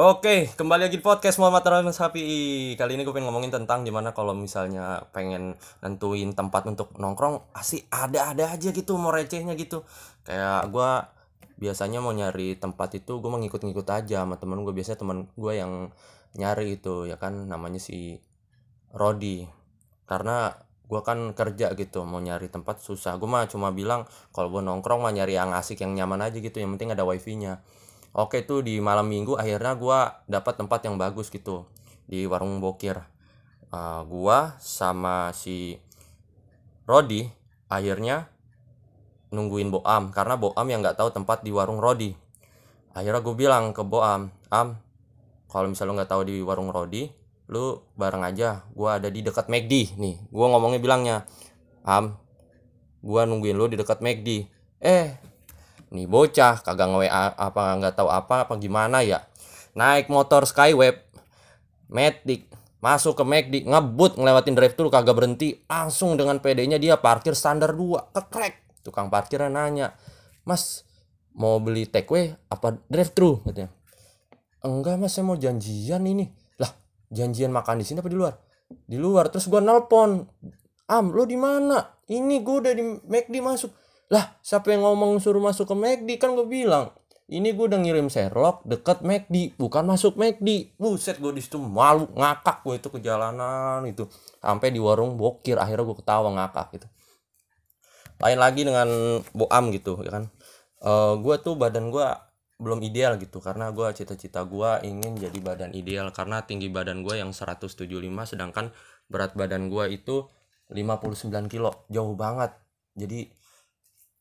Oke, kembali lagi di podcast Muhammad Rahman Sapi. Kali ini gue pengen ngomongin tentang gimana kalau misalnya pengen nentuin tempat untuk nongkrong, pasti ada-ada aja gitu mau recehnya gitu. Kayak gue biasanya mau nyari tempat itu gue mau ngikut-ngikut aja sama temen gue biasanya temen gue yang nyari itu ya kan namanya si Rodi. Karena gue kan kerja gitu mau nyari tempat susah. Gue mah cuma bilang kalau gue nongkrong mah nyari yang asik yang nyaman aja gitu. Yang penting ada wifi nya oke tuh di malam minggu akhirnya gue dapat tempat yang bagus gitu di warung bokir. Uh, gue sama si Rodi akhirnya nungguin Boam karena Boam yang nggak tahu tempat di warung Rodi. Akhirnya gue bilang ke Boam Am kalau misalnya lo nggak tahu di warung Rodi lu bareng aja. Gue ada di dekat McD nih. Gue ngomongnya bilangnya Am gue nungguin lu di dekat McD eh nih bocah kagak nge apa nggak tahu apa apa gimana ya? Naik motor Skyweb Matic masuk ke McD ngebut ngelewatin drive thru kagak berhenti. Langsung dengan PD-nya dia parkir standar 2 kekrek. Tukang parkirnya nanya mas mau beli takeaway apa drive thru? katanya. Enggak mas saya mau janjian ini. Lah janjian makan di sini apa di luar? Di luar. Terus gua nelpon am lo di mana? Ini gue udah di McD masuk lah siapa yang ngomong suruh masuk ke McD kan gue bilang ini gue udah ngirim Sherlock deket McD bukan masuk McD buset gue di situ malu ngakak gue itu ke jalanan itu. Sampai di warung bokir akhirnya gue ketawa ngakak gitu. Lain lagi dengan boam gitu ya kan? Uh, gue tuh badan gue belum ideal gitu karena gue cita-cita gue ingin jadi badan ideal karena tinggi badan gue yang 175 sedangkan berat badan gue itu 59 kilo jauh banget. Jadi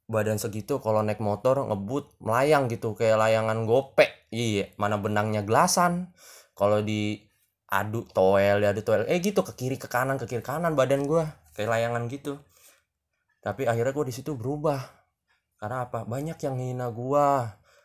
badan segitu kalau naik motor ngebut melayang gitu kayak layangan gopek iya mana benangnya gelasan. Kalau di adu toel ya adu toel eh gitu ke kiri ke kanan ke kiri kanan badan gue kayak layangan gitu. Tapi akhirnya gue di situ berubah. Karena apa? Banyak yang hina gue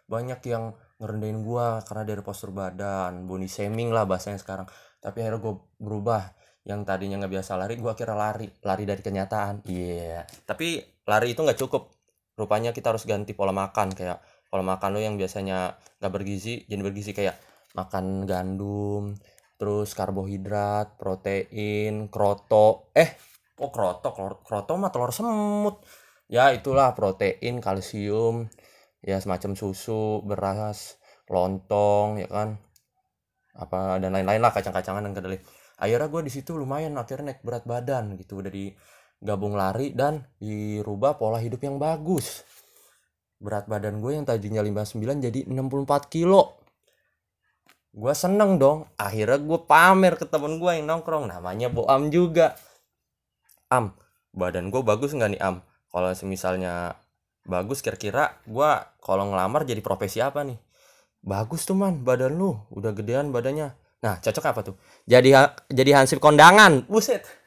banyak yang ngerendahin gue karena dari postur badan body shaming lah bahasanya sekarang. Tapi akhirnya gue berubah. Yang tadinya nggak biasa lari gue akhirnya lari lari dari kenyataan. Iya. Yeah. tapi lari itu nggak cukup rupanya kita harus ganti pola makan kayak pola makan lo yang biasanya gak bergizi jadi bergizi kayak makan gandum terus karbohidrat protein kroto eh oh kroto kroto mah telur semut. Ya itulah protein kalsium ya semacam susu beras lontong ya kan? Apa dan lain-lain lah kacang-kacangan dan kedelai. Akhirnya gue di situ lumayan akhirnya naik berat badan gitu dari gabung lari dan dirubah pola hidup yang bagus. Berat badan gue yang tadinya 59 jadi 64 kilo. Gue seneng dong. Akhirnya gue pamer ke temen gue yang nongkrong. Namanya Boam juga. Am badan gue bagus nggak nih Am? Kalau misalnya bagus kira-kira gue kalau ngelamar jadi profesi apa nih? Bagus tuh man badan lu. Udah gedean badannya. Nah cocok apa tuh? Jadi jadi hansip kondangan. Buset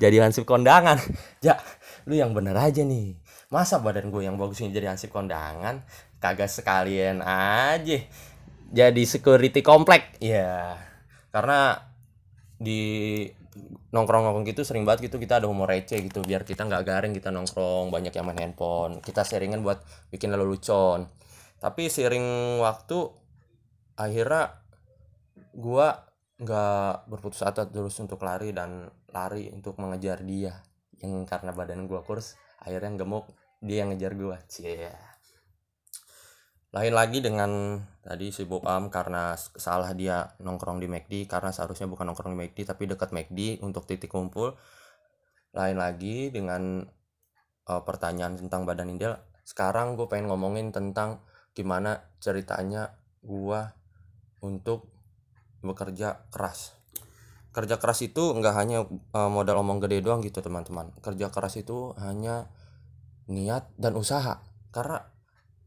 jadi hansip kondangan. Ya lu yang bener aja nih. Masa badan gue yang bagus ini jadi hansip kondangan? Kagak sekalian aja. Jadi security komplek. Ya karena di nongkrong-nongkrong gitu sering banget gitu kita ada humor receh gitu. Biar kita nggak garing kita nongkrong banyak yang main handphone. Kita sharingan buat bikin lalu lucon tapi sering waktu akhirnya gua nggak berputus asa terus untuk lari dan lari untuk mengejar dia. Yang karena badan gua kurus akhirnya gemuk dia yang ngejar gua. Cie. Lain lagi dengan tadi si Boam karena salah dia nongkrong di McD karena seharusnya bukan nongkrong di McD tapi dekat McD untuk titik kumpul. Lain lagi dengan uh, pertanyaan tentang badan ideal sekarang gue pengen ngomongin tentang gimana ceritanya gua untuk bekerja keras. Kerja keras itu nggak hanya uh, modal omong gede doang gitu teman-teman. Kerja keras itu hanya niat dan usaha. Karena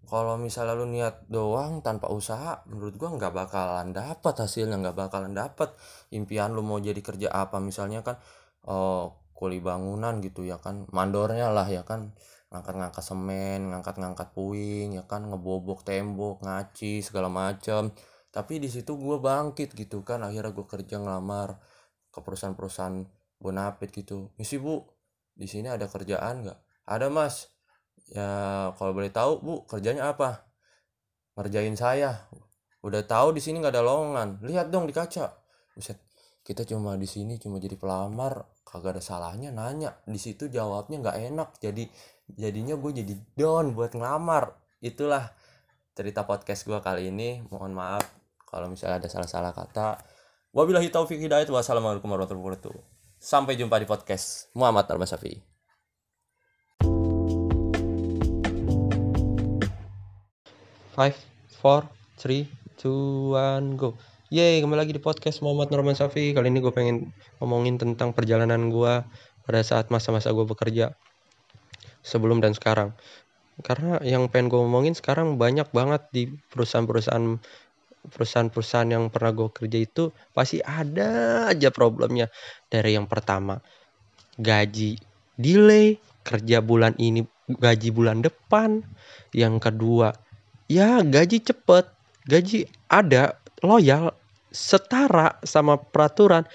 kalau misalnya lu niat doang tanpa usaha menurut gua nggak bakalan dapat hasilnya nggak bakalan dapat impian lu mau jadi kerja apa. Misalnya kan uh, kuli bangunan gitu ya kan mandornya lah ya kan. Ngangkat-ngangkat semen ngangkat-ngangkat puing ya kan ngebobok tembok ngaci segala macam tapi di situ gue bangkit gitu kan akhirnya gue kerja ngelamar ke perusahaan-perusahaan bonapit gitu. Misi bu di sini ada kerjaan nggak? Ada mas. Ya kalau boleh tahu bu kerjanya apa? Ngerjain saya. Udah tahu di sini nggak ada lowongan. Lihat dong di kaca. Buset kita cuma di sini cuma jadi pelamar kagak ada salahnya nanya. Di situ jawabnya nggak enak jadi jadinya gue jadi down buat ngelamar. Itulah cerita podcast gue kali ini. Mohon maaf kalau misalnya ada salah-salah kata wabillahi taufiq hidayat wassalamualaikum warahmatullahi wabarakatuh sampai jumpa di podcast Muhammad Almasafi Five, four, three, two, one, go. Yeay, kembali lagi di podcast Muhammad Norman Safi. Kali ini gue pengen ngomongin tentang perjalanan gue pada saat masa-masa gue bekerja. Sebelum dan sekarang. Karena yang pengen gue ngomongin sekarang banyak banget di perusahaan-perusahaan perusahaan-perusahaan yang pernah gue kerja itu pasti ada aja problemnya. Dari yang pertama, gaji delay, kerja bulan ini gaji bulan depan. Yang kedua, ya gaji cepet, gaji ada, loyal, setara sama peraturan.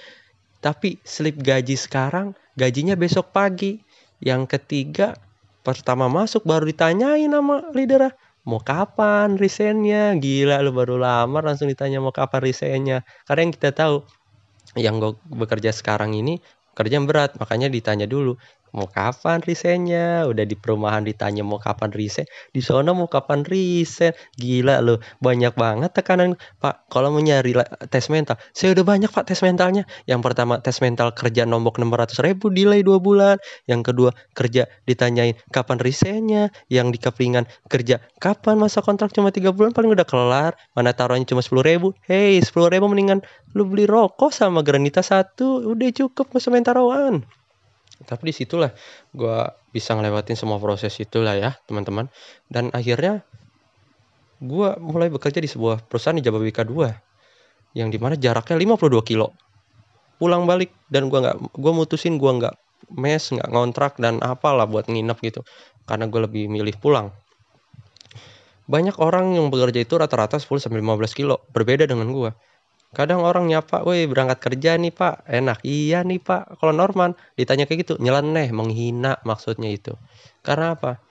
Tapi slip gaji sekarang, gajinya besok pagi. Yang ketiga, pertama masuk baru ditanyain sama leader mau kapan resignnya? Gila lu baru lamar langsung ditanya mau kapan resignnya. Karena yang kita tahu yang gue bekerja sekarang ini kerja berat makanya ditanya dulu mau kapan resignnya udah di perumahan ditanya mau kapan resign di sana mau kapan resign gila loh banyak banget tekanan. Pak kalau mau nyari tes mental. Saya udah banyak pak tes mentalnya. Yang pertama tes mental kerja nombok 600 ribu delay dua bulan. Yang kedua kerja ditanyain kapan resignnya yang di kepingan kerja kapan masa kontrak? Cuma tiga bulan paling udah kelar. Mana taruhnya cuma sepuluh ribu. Hey sepuluh ribu mendingan lu beli rokok sama granita satu. Udah cukup masa mentaroan tapi di situlah gue bisa ngelewatin semua proses itulah ya teman-teman. Dan akhirnya gue mulai bekerja di sebuah perusahaan di Jababeka 2 yang di mana jaraknya 52 kilo. Pulang balik dan gue nggak gue mutusin gue nggak mes nggak ngontrak dan apalah buat nginep gitu. Karena gue lebih milih pulang. Banyak orang yang bekerja itu rata-rata 10 sampai 15 kilo berbeda dengan gue Kadang orang nyapa, woi berangkat kerja nih pak, enak. Iya nih pak, kalau Norman ditanya kayak gitu, nyeleneh, menghina maksudnya itu. Karena apa?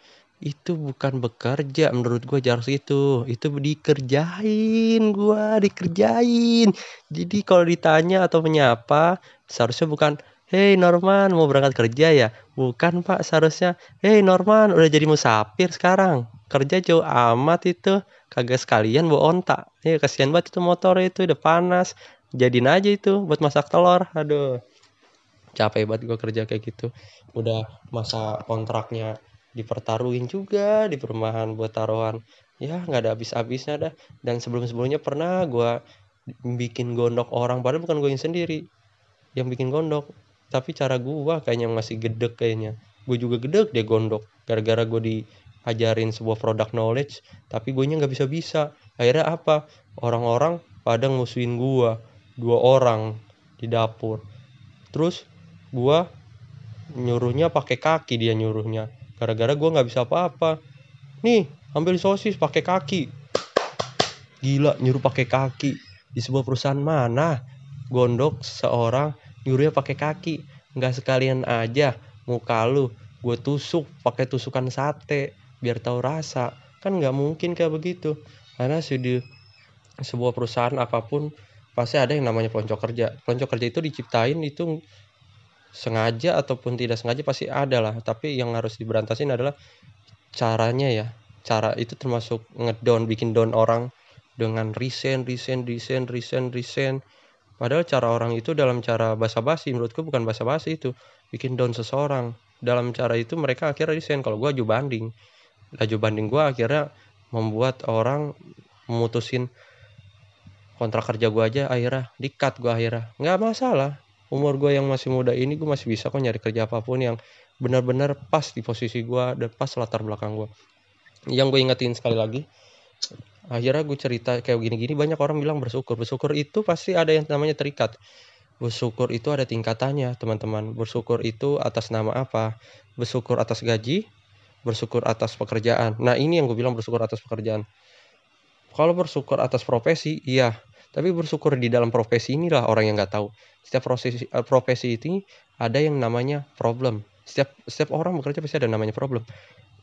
Itu bukan bekerja menurut gue jarang itu. Itu dikerjain gue, dikerjain. Jadi kalau ditanya atau menyapa, seharusnya bukan, Hei Norman mau berangkat kerja ya? Bukan pak, seharusnya, Hei Norman udah jadi musafir sekarang. Kerja jauh amat itu. Kagak sekalian bawa ontak ya kasihan banget itu motor itu udah panas. Jadiin aja itu buat masak telur. Aduh. Capek banget gue kerja kayak gitu. Udah masa kontraknya dipertaruhin juga di perumahan buat taruhan. Ya nggak ada habis-habisnya dah. Dan sebelum-sebelumnya pernah gue bikin gondok orang padahal bukan gue yang sendiri yang bikin gondok. Tapi cara gue kayaknya masih gedek kayaknya. Gue juga gedek dia gondok. Gara-gara gue di ajarin sebuah produk knowledge tapi gue nya nggak bisa bisa akhirnya apa? Orang-orang pada ngusuin gue dua orang di dapur. Terus gue nyuruhnya pakai kaki dia nyuruhnya. Gara-gara gue nggak bisa apa-apa. Nih ambil sosis pakai kaki. Gila nyuruh pakai kaki. Di sebuah perusahaan mana? Gondok seorang nyuruhnya pakai kaki. Nggak sekalian aja muka lu gue tusuk pakai tusukan sate biar tahu rasa. Kan nggak mungkin kayak begitu. Karena di sebuah perusahaan apa pun pasti ada yang namanya pelonco kerja. Pelonco kerja itu diciptain itu sengaja ataupun tidak sengaja pasti ada lah. Tapi yang harus diberantasin adalah caranya ya. Cara itu termasuk ngedown bikin down orang dengan resign resign resign resign resign. Padahal cara orang itu dalam cara basa-basi menurutku bukan basa-basi itu. Bikin down seseorang. Dalam cara itu mereka akhirnya resign. Kalau gue aja banding laju banding gue akhirnya membuat orang memutusin kontrak kerja gue aja akhirnya. Dikat gue akhirnya. Nggak masalah. Umur gue yang masih muda ini gue masih bisa kok nyari kerja apa pun yang benar-benar pas di posisi gue dan pas latar belakang gue yang gue ingetin sekali lagi akhirnya gue cerita kayak gini-gini banyak orang bilang bersyukur. Bersyukur itu pasti ada yang namanya terikat. Bersyukur itu ada tingkatannya teman-teman. Bersyukur itu atas nama apa? Bersyukur atas gaji bersyukur atas pekerjaan. Nah ini yang gue bilang bersyukur atas pekerjaan. Kalau bersyukur atas profesi, iya. Tapi bersyukur di dalam profesi inilah orang yang nggak tahu. Setiap profesi, eh, profesi ini ada yang namanya problem. Setiap setiap orang bekerja pasti ada namanya problem.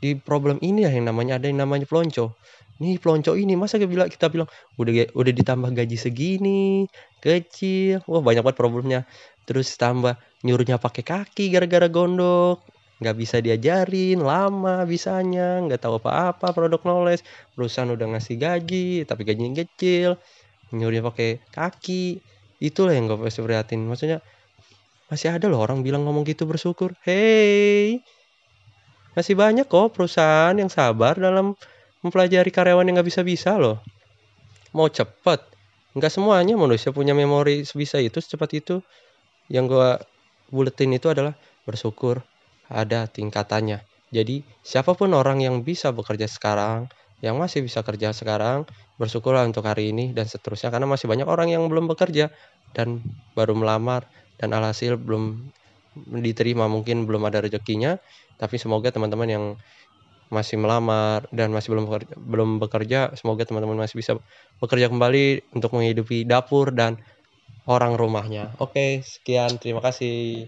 di problem ini ya yang namanya ada yang namanya pelonco nih pelonco ini masa kita bilang kita bilang udah udah ditambah gaji segini kecil wah banyak banget problemnya terus tambah nyuruhnya pakai kaki gara-gara gondok nggak bisa diajarin lama bisanya nggak tahu apa-apa produk knowledge. Perusahaan udah ngasih gaji tapi gajinya kecil nyuruhnya pakai kaki. Itulah yang gue pasti prihatin. Maksudnya masih ada loh orang bilang ngomong gitu bersyukur. Hey masih banyak kok perusahaan yang sabar dalam mempelajari karyawan yang nggak bisa-bisa loh. Mau cepet. Nggak semuanya manusia punya memori sebisa itu secepat itu. Yang gue buletin itu adalah bersyukur ada tingkatannya. Jadi siapa pun orang yang bisa bekerja sekarang yang masih bisa kerja sekarang bersyukurlah untuk hari ini dan seterusnya karena masih banyak orang yang belum bekerja dan baru melamar dan alhasil belum diterima mungkin belum ada rezekinya. Tapi semoga teman-teman yang masih melamar dan masih belum bekerja, belum bekerja semoga teman-teman masih bisa bekerja kembali untuk menghidupi dapur dan orang rumahnya. Oke sekian. Terima kasih